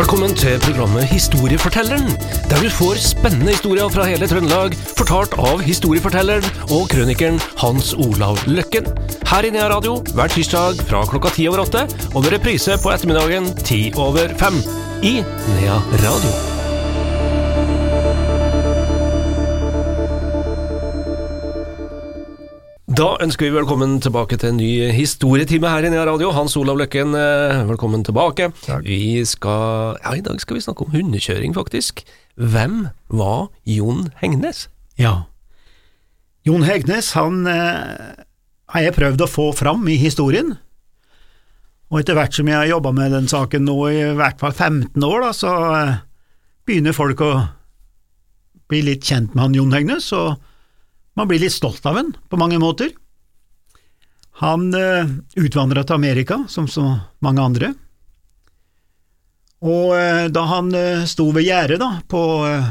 Velkommen til programmet Historiefortelleren, der du får spennende historier fra hele Trøndelag, fortalt av historiefortelleren og krønikeren Hans Olav Løkken. Her i Nea Radio hver tirsdag fra klokka ti over åtte, og med reprise på ettermiddagen ti over fem. I Nea Radio. Da ønsker vi velkommen tilbake til en ny historietime her i Nea Radio. Hans Olav Løkken, eh, velkommen tilbake. Takk. Vi skal, ja, I dag skal vi snakke om hundekjøring, faktisk. Hvem var Jon Hengnes? Ja. Jon Hegnes, han eh, har jeg prøvd å få fram i historien. Og etter hvert som jeg har jobba med den saken nå i hvert fall 15 år, da, så eh, begynner folk å bli litt kjent med han Jon Hegnes, og man blir litt stolt av han på mange måter. Han eh, utvandra til Amerika, som så mange andre. Og eh, da han eh, sto ved gjerdet på eh,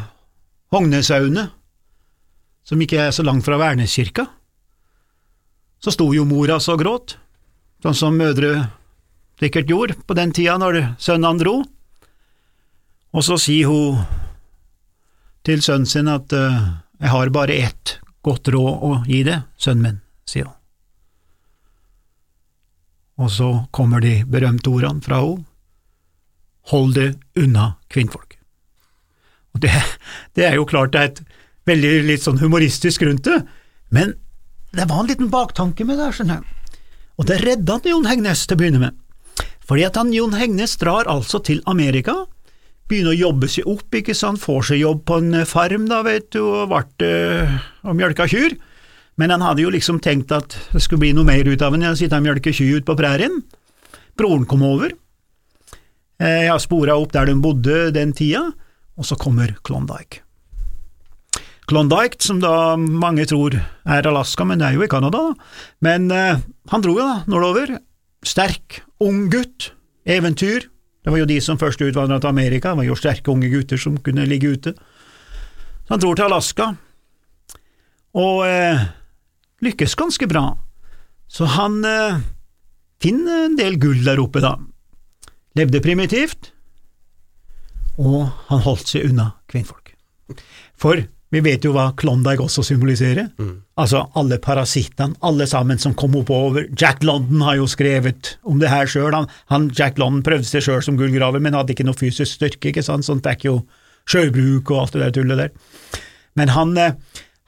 Hognesauene, som ikke er så langt fra Værneskirka, så sto jo mora så gråt, sånn som mødre sikkert gjorde på den tida når sønnen dro, og så sier hun til sønnen sin at eh, jeg har bare ett godt råd å gi deg, sønnen min, sier hun. Og så kommer de berømte ordene fra henne, hold det unna kvinnfolk. Og det, det er jo klart det er et veldig litt sånn humoristisk rundt det, men det var en liten baktanke med det, skjønner jeg. Og det redda Jon Hegnes til å begynne med, fordi at han Jon Hegnes drar altså til Amerika, begynner å jobbe seg opp, ikke sant, får seg jobb på en farm da, vet du, og ble øh, og mjølka kyr, men han hadde jo liksom tenkt at det skulle bli noe mer ut av enn å sitte og mjølke kyr ute på prærien. Broren kom over, Eh, Jeg har spora opp der de bodde den tida, og så kommer Klondyke. Klondyke, som da mange tror er Alaska, men det er jo i Canada, da. Men eh, han dro jo da nordover. Sterk, ung gutt, eventyr. Det var jo de som først utvandra til Amerika, det var jo sterke unge gutter som kunne ligge ute. Så han dro til Alaska, og eh, lykkes ganske bra. Så han eh, finner en del gull der oppe, da levde primitivt, og han holdt seg unna kvinnfolk. For vi vet jo hva Klondyke også symboliserer. Altså alle parasittene, alle sammen som kom oppover. Jack London har jo skrevet om det her sjøl. Han, han, Jack London prøvde seg sjøl som gullgraver, men hadde ikke noe fysisk styrke, ikke sant, sånt fikk jo sjøbruk og alt det der tullet der. Men han, eh,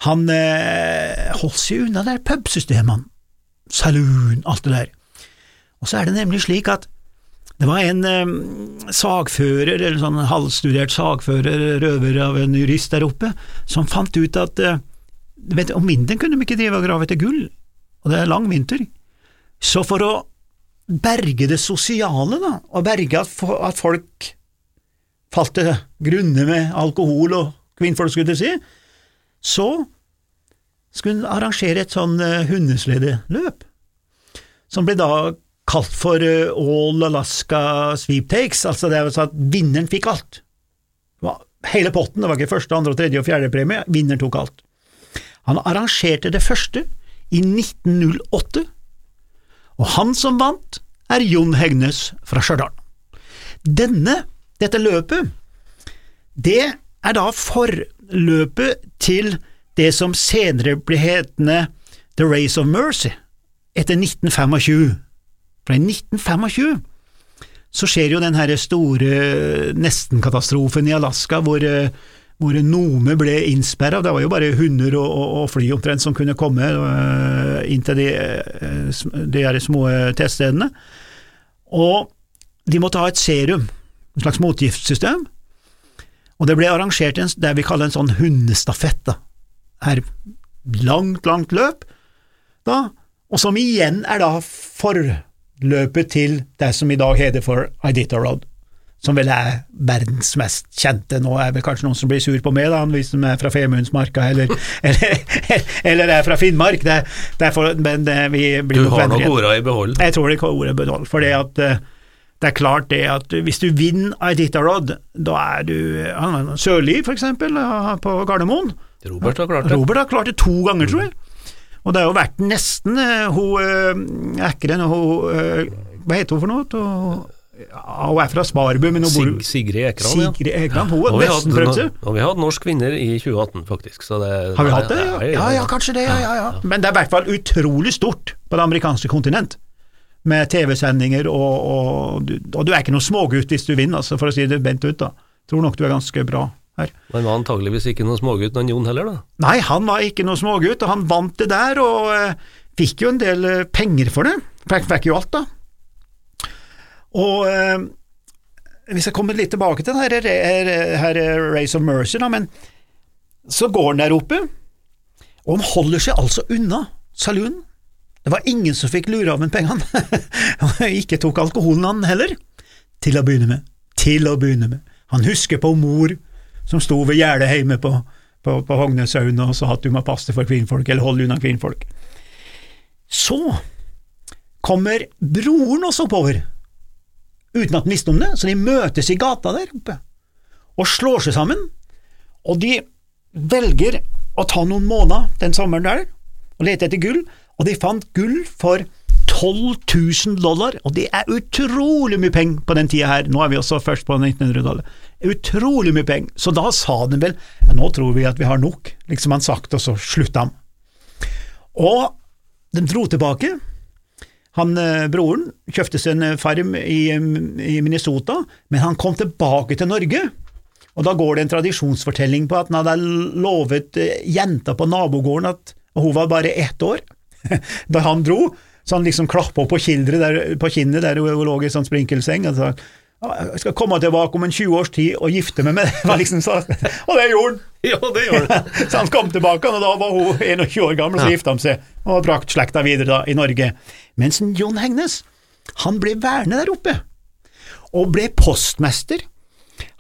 han eh, holdt seg unna der pubsystemene, saloon, alt det der. Og så er det nemlig slik at det var en eh, sagfører, eller sånn halvstudert sagfører, røver av en jurist der oppe, som fant ut at eh, vet, om vinteren kunne de ikke drive og grave etter gull, og det er lang vinter. Så for å berge det sosiale, da, og berge at, at folk falt til grunne med alkohol og kvinnfolk, skulle jeg si, så skulle hun arrangere et sånn eh, hundesledeløp, som ble da kalt for eh, All Alaska Sweeptakes, altså det er sånn at vinneren fikk alt. Hele potten, det var ikke første, andre, tredje og fjerde premie, vinneren tok alt. Han arrangerte det første i 1908, og han som vant, er Jon Hegnes fra Stjørdal. Denne, dette løpet, det er da forløpet til det som senere ble hetende The Race of Mercy, etter 1925. For i 1925 så skjer jo den her store nestenkatastrofen i Alaska, hvor, eh, hvor Nome ble innsperra. Det var jo bare hunder og, og, og fly omtrent som kunne komme uh, inn til de, de her små teststedene. Og de måtte ha et serum, en slags motgiftsystem, og det ble arrangert en, det vi kaller en sånn hundestafett. da. Her langt, langt løp, da, og som igjen er da forløpet til det som i dag heter for Iditarod, som vel er verdens mest kjente. Nå er vel kanskje noen som blir sur på meg, da, hvis de er fra Femundsmarka eller, eller, eller er fra Finnmark, det, det er for, men det, vi blir Du har nok orda i behold. Jeg tror ikke ordet behold, for det at eh, det er klart det at hvis du vinner Iditarod, da er du Sørli, for eksempel, eh, på Gardermoen. Robert har klart det. Robert har klart det to ganger, tror jeg. Og det har jo vært nesten eh, hun eh, Ekren og hun eh, Hva heter hun for noe? Hun er fra Sparbu, men hun bor Sig, Sigrid Ekran, Sigrid Ekran, ja. Hun er seg. Og vi har hatt norsk vinner i 2018, faktisk. Så det, Har vi hatt det? Ja, ja, ja kanskje det. Ja, ja, ja. Men det er i hvert fall utrolig stort på det amerikanske kontinent. Med TV-sendinger, og, og, du- og du er ikke noe smågutt hvis du vinner, altså, for å si det bent ut. da. Tror nok du er ganske bra her. Men var antageligvis ikke noen smågutt, den Jon heller, da. Nei, han var ikke noen smågutt, og han vant det der, og eh, fikk jo en del eh, penger for det. Fikk, fikk jo alt, da. Og eh, hvis jeg kommer litt tilbake til her, her, her Race of Mercy, da, men så går han der oppe, og han holder seg altså unna saloonen. Det var ingen som fikk lure av ham pengene. Og ikke tok alkoholen han heller. Til å begynne med. Til å begynne med. Han husker på mor som sto ved gjerdet hjemme på, på, på Hogneshaugen og sa at du må passe for kvinnfolk, eller holde unna kvinnfolk. Så kommer broren også oppover, uten at han visste om det, så de møtes i gata der oppe, og slår seg sammen, og de velger å ta noen måneder den sommeren der, og lete etter gull, og de fant gull for 12 000 dollar, og det er utrolig mye penger på den tida her, nå er vi også først på 1900-tallet, utrolig mye penger, så da sa den vel, ja, nå tror vi at vi har nok, liksom han sagt, og så slutta han. Og de dro tilbake, han eh, broren kjøpte seg en eh, farm i, i Minnesota, men han kom tilbake til Norge, og da går det en tradisjonsfortelling på at han hadde lovet eh, jenta på nabogården at og hun var bare ett år da han dro, så han liksom klappa på, på kinnet der hun lå i sånn sprinkelseng og sa «Ja, jeg skal komme tilbake om en 20 års tid og gifte meg med deg, liksom og det gjorde han! Ja, det gjorde han. så han kom tilbake, og da var hun 21 år gammel, så Ja. gifta han seg og brakt slekta videre da, i Norge. Mens John Hegnes, han ble værende der oppe, og ble postmester.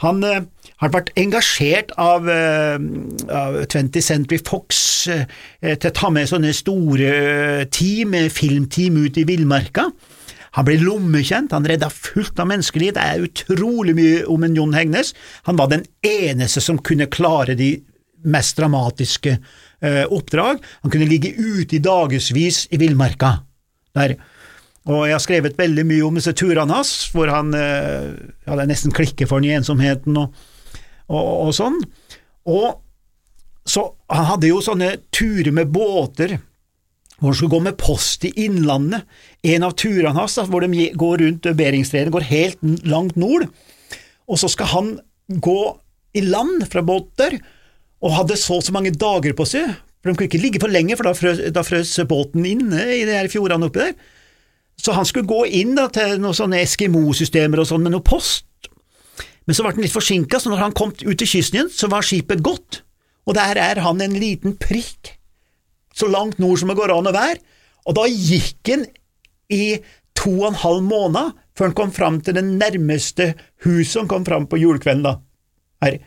Han eh, har vært engasjert av, eh, av 20th Century Fox eh, til å ta med sånne store team, filmteam ut i villmarka. Han ble lommekjent, han redda fullt av menneskeliv, det er utrolig mye om en Jon Hegnes. Han var den eneste som kunne klare de mest dramatiske eh, oppdrag. Han kunne ligge ute i dagevis i villmarka. Og jeg har skrevet veldig mye om disse turene hans, hvor han eh, ja, det nesten klikker for den i ensomheten og, og, og sånn. Og så han hadde jo sånne turer med båter hvor han skulle gå med post i Innlandet. En av turene hans, hvor de går rundt Beringstredet, går helt langt nord, og så skal han gå i land fra båter, og hadde så og så mange dager på seg, for de kunne ikke ligge for lenge, for da frøs, da frøs båten inne i de her fjordene oppi der. Så han skulle gå inn da, til noen sånne Eskimo-systemer og sånn med noe post, men så ble han litt forsinka, så når han kom ut til kysten igjen, så var skipet gått, og der er han en liten prikk så langt nord som det går an å være, og da gikk han i to og en halv måned før han kom fram til det nærmeste huset han kom fram på julekvelden, da, her,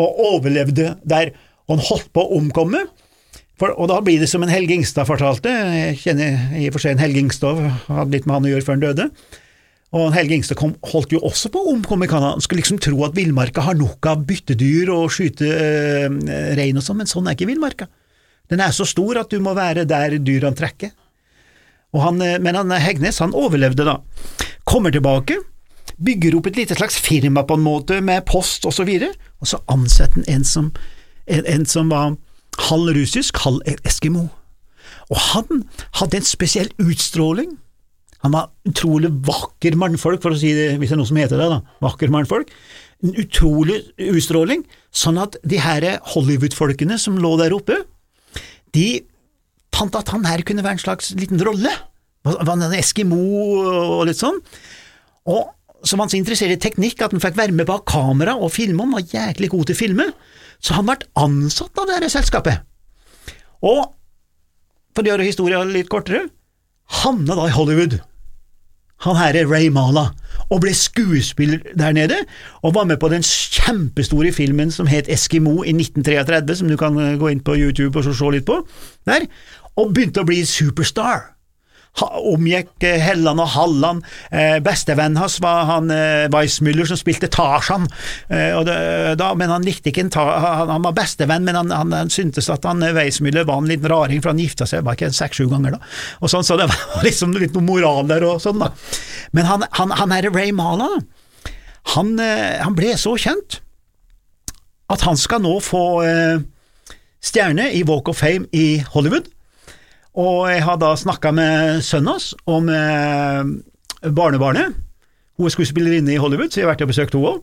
og overlevde der, og han holdt på å omkomme, for, og da blir det som en Helge Ingstad fortalte, jeg kjenner i og for seg en Helge Ingstad, hadde litt med han å gjøre før han døde, og Helge Ingstad kom, holdt jo også på å omkomme i Canada, han skulle liksom tro at villmarka har nok av byttedyr og skyte øh, rein og sånn, men sånn er ikke villmarka. Den er så stor at du må være der dyrene trekker. Han, eh, men han Hegnes han overlevde da. Kommer tilbake, bygger opp et lite slags firma på en måte, med post og så videre, og så ansetter han en som, en, en som var halv russisk, halv eskimo. Og han hadde en spesiell utstråling. Han var utrolig vakker mannfolk, for å si det, hvis det er noe som heter det, da. Vakker mannfolk. En utrolig utstråling, sånn at de her Hollywood-folkene som lå der oppe, de fant at han her kunne være en slags liten rolle. Var en eskimo og litt sånn. Og var han så interessert i teknikk at han fikk være med bak kamera og filme, han var jæklig god til å filme, så han ble ansatt av det her selskapet. Og for å gjøre historien litt kortere, havna da i Hollywood. Han her er Ray Mala, og ble skuespiller der nede, og var med på den kjempestore filmen som het Eskimo i 1933, som du kan eh, gå inn på YouTube og se litt på, der, og begynte å bli superstar. Omgikk eh, Helland og Halland. Eh, Bestevennen hans var han eh, Weissmuller som spilte Tarzan, da, men han likte ikke en ta, han, han var bestevenn, men han, han, han syntes at han Weissmuller var en liten raring, for han gifta seg bare ikke seks-sju ganger, da. Og sånn, så det var liksom litt noe moral der og sånn, da. Men han, han, han er Ray Mala, han, eh, han ble så kjent at han skal nå få stjerne i Walk of Fame i Hollywood. Og jeg har da snakka med sønnen hans om med barnebarnet. Hun er skuespillerinne i Hollywood, så jeg har vært og besøkt henne òg.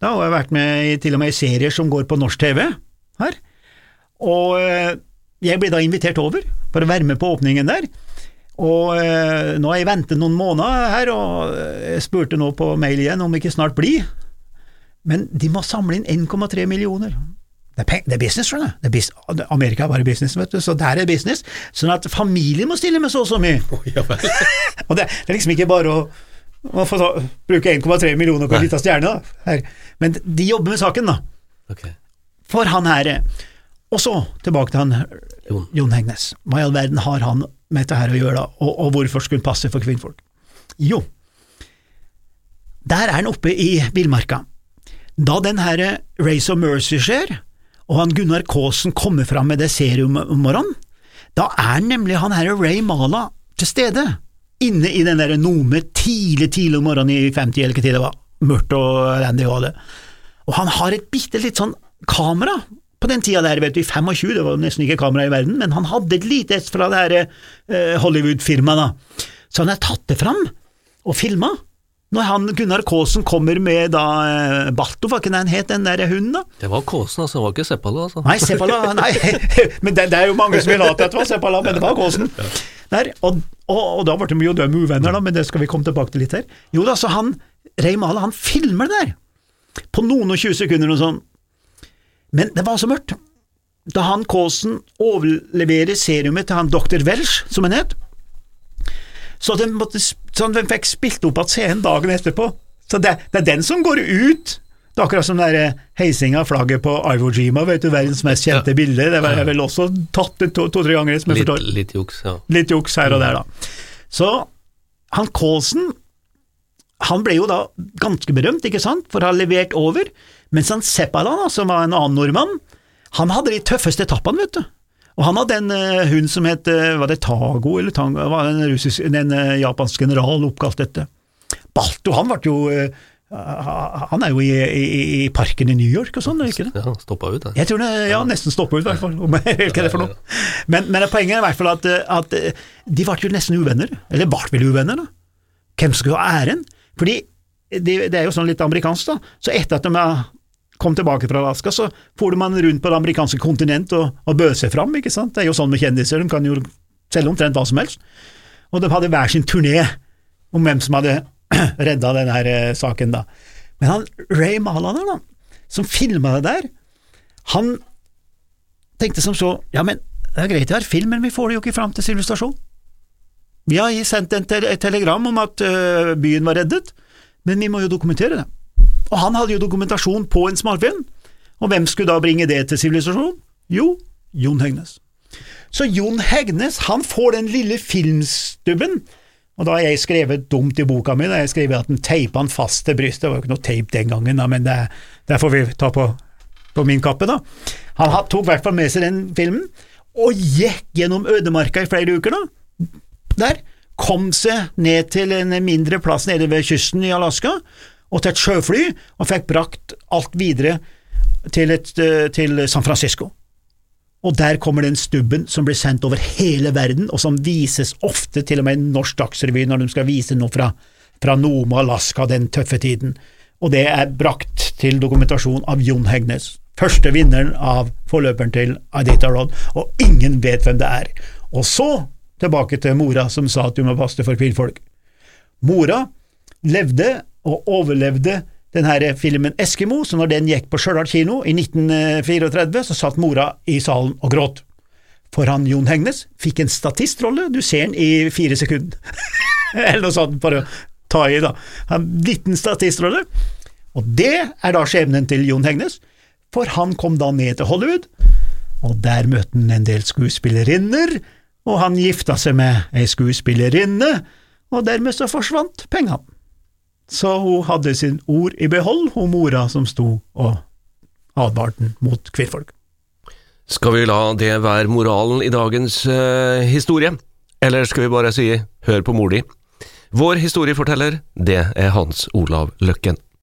Da har jeg vært med til og med i serier som går på norsk TV her. Og eh, jeg ble da invitert over for å være med på åpningen der. Og eh, nå har jeg ventet noen måneder her, og jeg spurte nå på mail igjen om ikke snart blir. Men de må samle inn 1,3 millioner. Det er, det er business, skjønner du. Det bus Amerika er bare business, vet du, så der er business. Sånn at familien må stille med så og så mye. Ja og det, det er liksom ikke bare å, å ta, bruke 1,3 millioner på en liten stjerne. Men de jobber med saken, da. Okay. For han her Og så tilbake til han Jon. Jon Hegnes. Hva i all verden har han med dette her å gjøre, da, og, og hvorfor skulle han passe for kvinnfolk? Jo, der er han oppe i villmarka. Da den her Race of Mercy skjer, og han Gunnar Kaasen kommer fram med det serum om morgenen, da er nemlig han her Ray Mala til stede, inne i den der Nome tidlig, tidlig om morgenen i 50 eller hva tid det var, mørkt og Randy og det. Og han har et bitte litt sånn kamera på den tida der, vet du, i 25, det var nesten ikke kamera i verden, men han hadde et lite et fra det her eh, Hollywood-firmaet, da. Så han har tatt det fram og filma. Når han Gunnar Kaasen kommer med da eh, Balto, var ikke det han het, den der hunden, da? Det var Kåsen, altså. Det var ikke Seppala, altså. Nei, Seppala, nei, men det, det er jo mange som vil ha til at det var Seppala, men det var Kaasen. Der, og, og, og da ble de jo dømme uvenner, da, men det skal vi komme tilbake til litt her. Jo da, så han, Reimala, han filmer det der, på noen og 20 sekunder og sånn. Men det var så mørkt. Da han Kaasen overleverer serumet til han dr. Welsh, som han het, så de måtte, så den fikk spilt opp igjen scenen dagen etterpå. Så det, det er den som går ut. Det er akkurat som den der heising av flagget på Ivo Jima, vet du, verdens mest kjente Ja. bilde. Det var vel også tatt to- to-tre ganger, som jeg Litt, forstår. litt juks, ja. Litt juks her og der, da. Så han Kaasen, han ble jo da ganske berømt, ikke sant, for å ha levert over, mens han Seppala, da, som var en annen nordmann, han hadde de tøffeste etappene, vet du. Og han hadde en uh, hund som het eh, Var det Tago eller Tango? Var en, russisk, en eh, japansk general oppkalt etter. Balto, han ble jo eh, Han er jo i, i, i parken i New York og sånn, ikke det? Ja, stoppa ut, det. Jeg tror det ja, nesten stoppa ut, i hvert fall. Hva det er for noe. Men, men poenget er i hvert fall at, at eh, de ble jo nesten uvenner. Eller ble vel uvenner, da. Hvem skulle ha æren? Fordi det, det er jo sånn litt amerikansk, da. Så etter at de kom tilbake fra Alaska, så for man rundt på det amerikanske kontinent og, og seg fram, ikke sant. Det er jo sånn med kjendiser, de kan jo selge omtrent hva som helst. Og de hadde hver sin turné om hvem som hadde redda denne her, eh, saken, da. Men han Ray Malaner, da, som filma det der, han tenkte som så, ja, men det er greit det har film, men vi får det jo ikke fram til sivilisasjon. Vi har sendt en te et telegram om at øh, byen var reddet, men vi må jo dokumentere det. Og han hadde jo dokumentasjon på en smalfilm, og hvem skulle da bringe det til sivilisasjon? Jo, Jon Hegnes. Så Jon Hegnes, han får den lille filmstubben, og da har jeg skrevet dumt i boka mi, da jeg skrevet at han teipa han fast til brystet, det var jo ikke noe teip den gangen, da, men det, det får vi ta på, på min kappe, da. Han tok i hvert fall med seg den filmen, og gikk gjennom ødemarka i flere uker, da. Der. Kom seg ned til en mindre plass nede ved kysten i Alaska, og til et sjøfly, og fikk brakt alt videre til, et, eh, til San Francisco. Og der kommer den stubben som blir sendt over hele verden, og som vises ofte til og med i Norsk Dagsrevy når de skal vise noe fra, fra Nome, Alaska, den tøffe tiden. Og det er brakt til dokumentasjon av Jon Hegnes, første vinneren av forløperen til Adita Rod, og ingen vet hvem det er. Og så tilbake til mora som sa at du må passe for kvinnfolk. Mora levde og overlevde den her filmen Eskimo, så når den gikk på Stjørdal kino i 1934, så satt mora i salen og gråt. For han Jon Hegnes fikk en statistrolle, du ser den i fire sekunder, eller noe sånt, for å ta i, da. En liten statistrolle, og det er da skjebnen til Jon Hegnes, for han kom da ned til Hollywood, og der møtte han en del skuespillerinner, og han gifta seg med ei skuespillerinne, og dermed så forsvant pengene. Så hun hadde sin ord i behold, hun mora som sto og advarte den mot kvinnfolk. Skal vi la det være moralen i dagens uh, historie, eller skal vi bare si hør på mor di? Vår historieforteller, det er Hans Olav Løkken.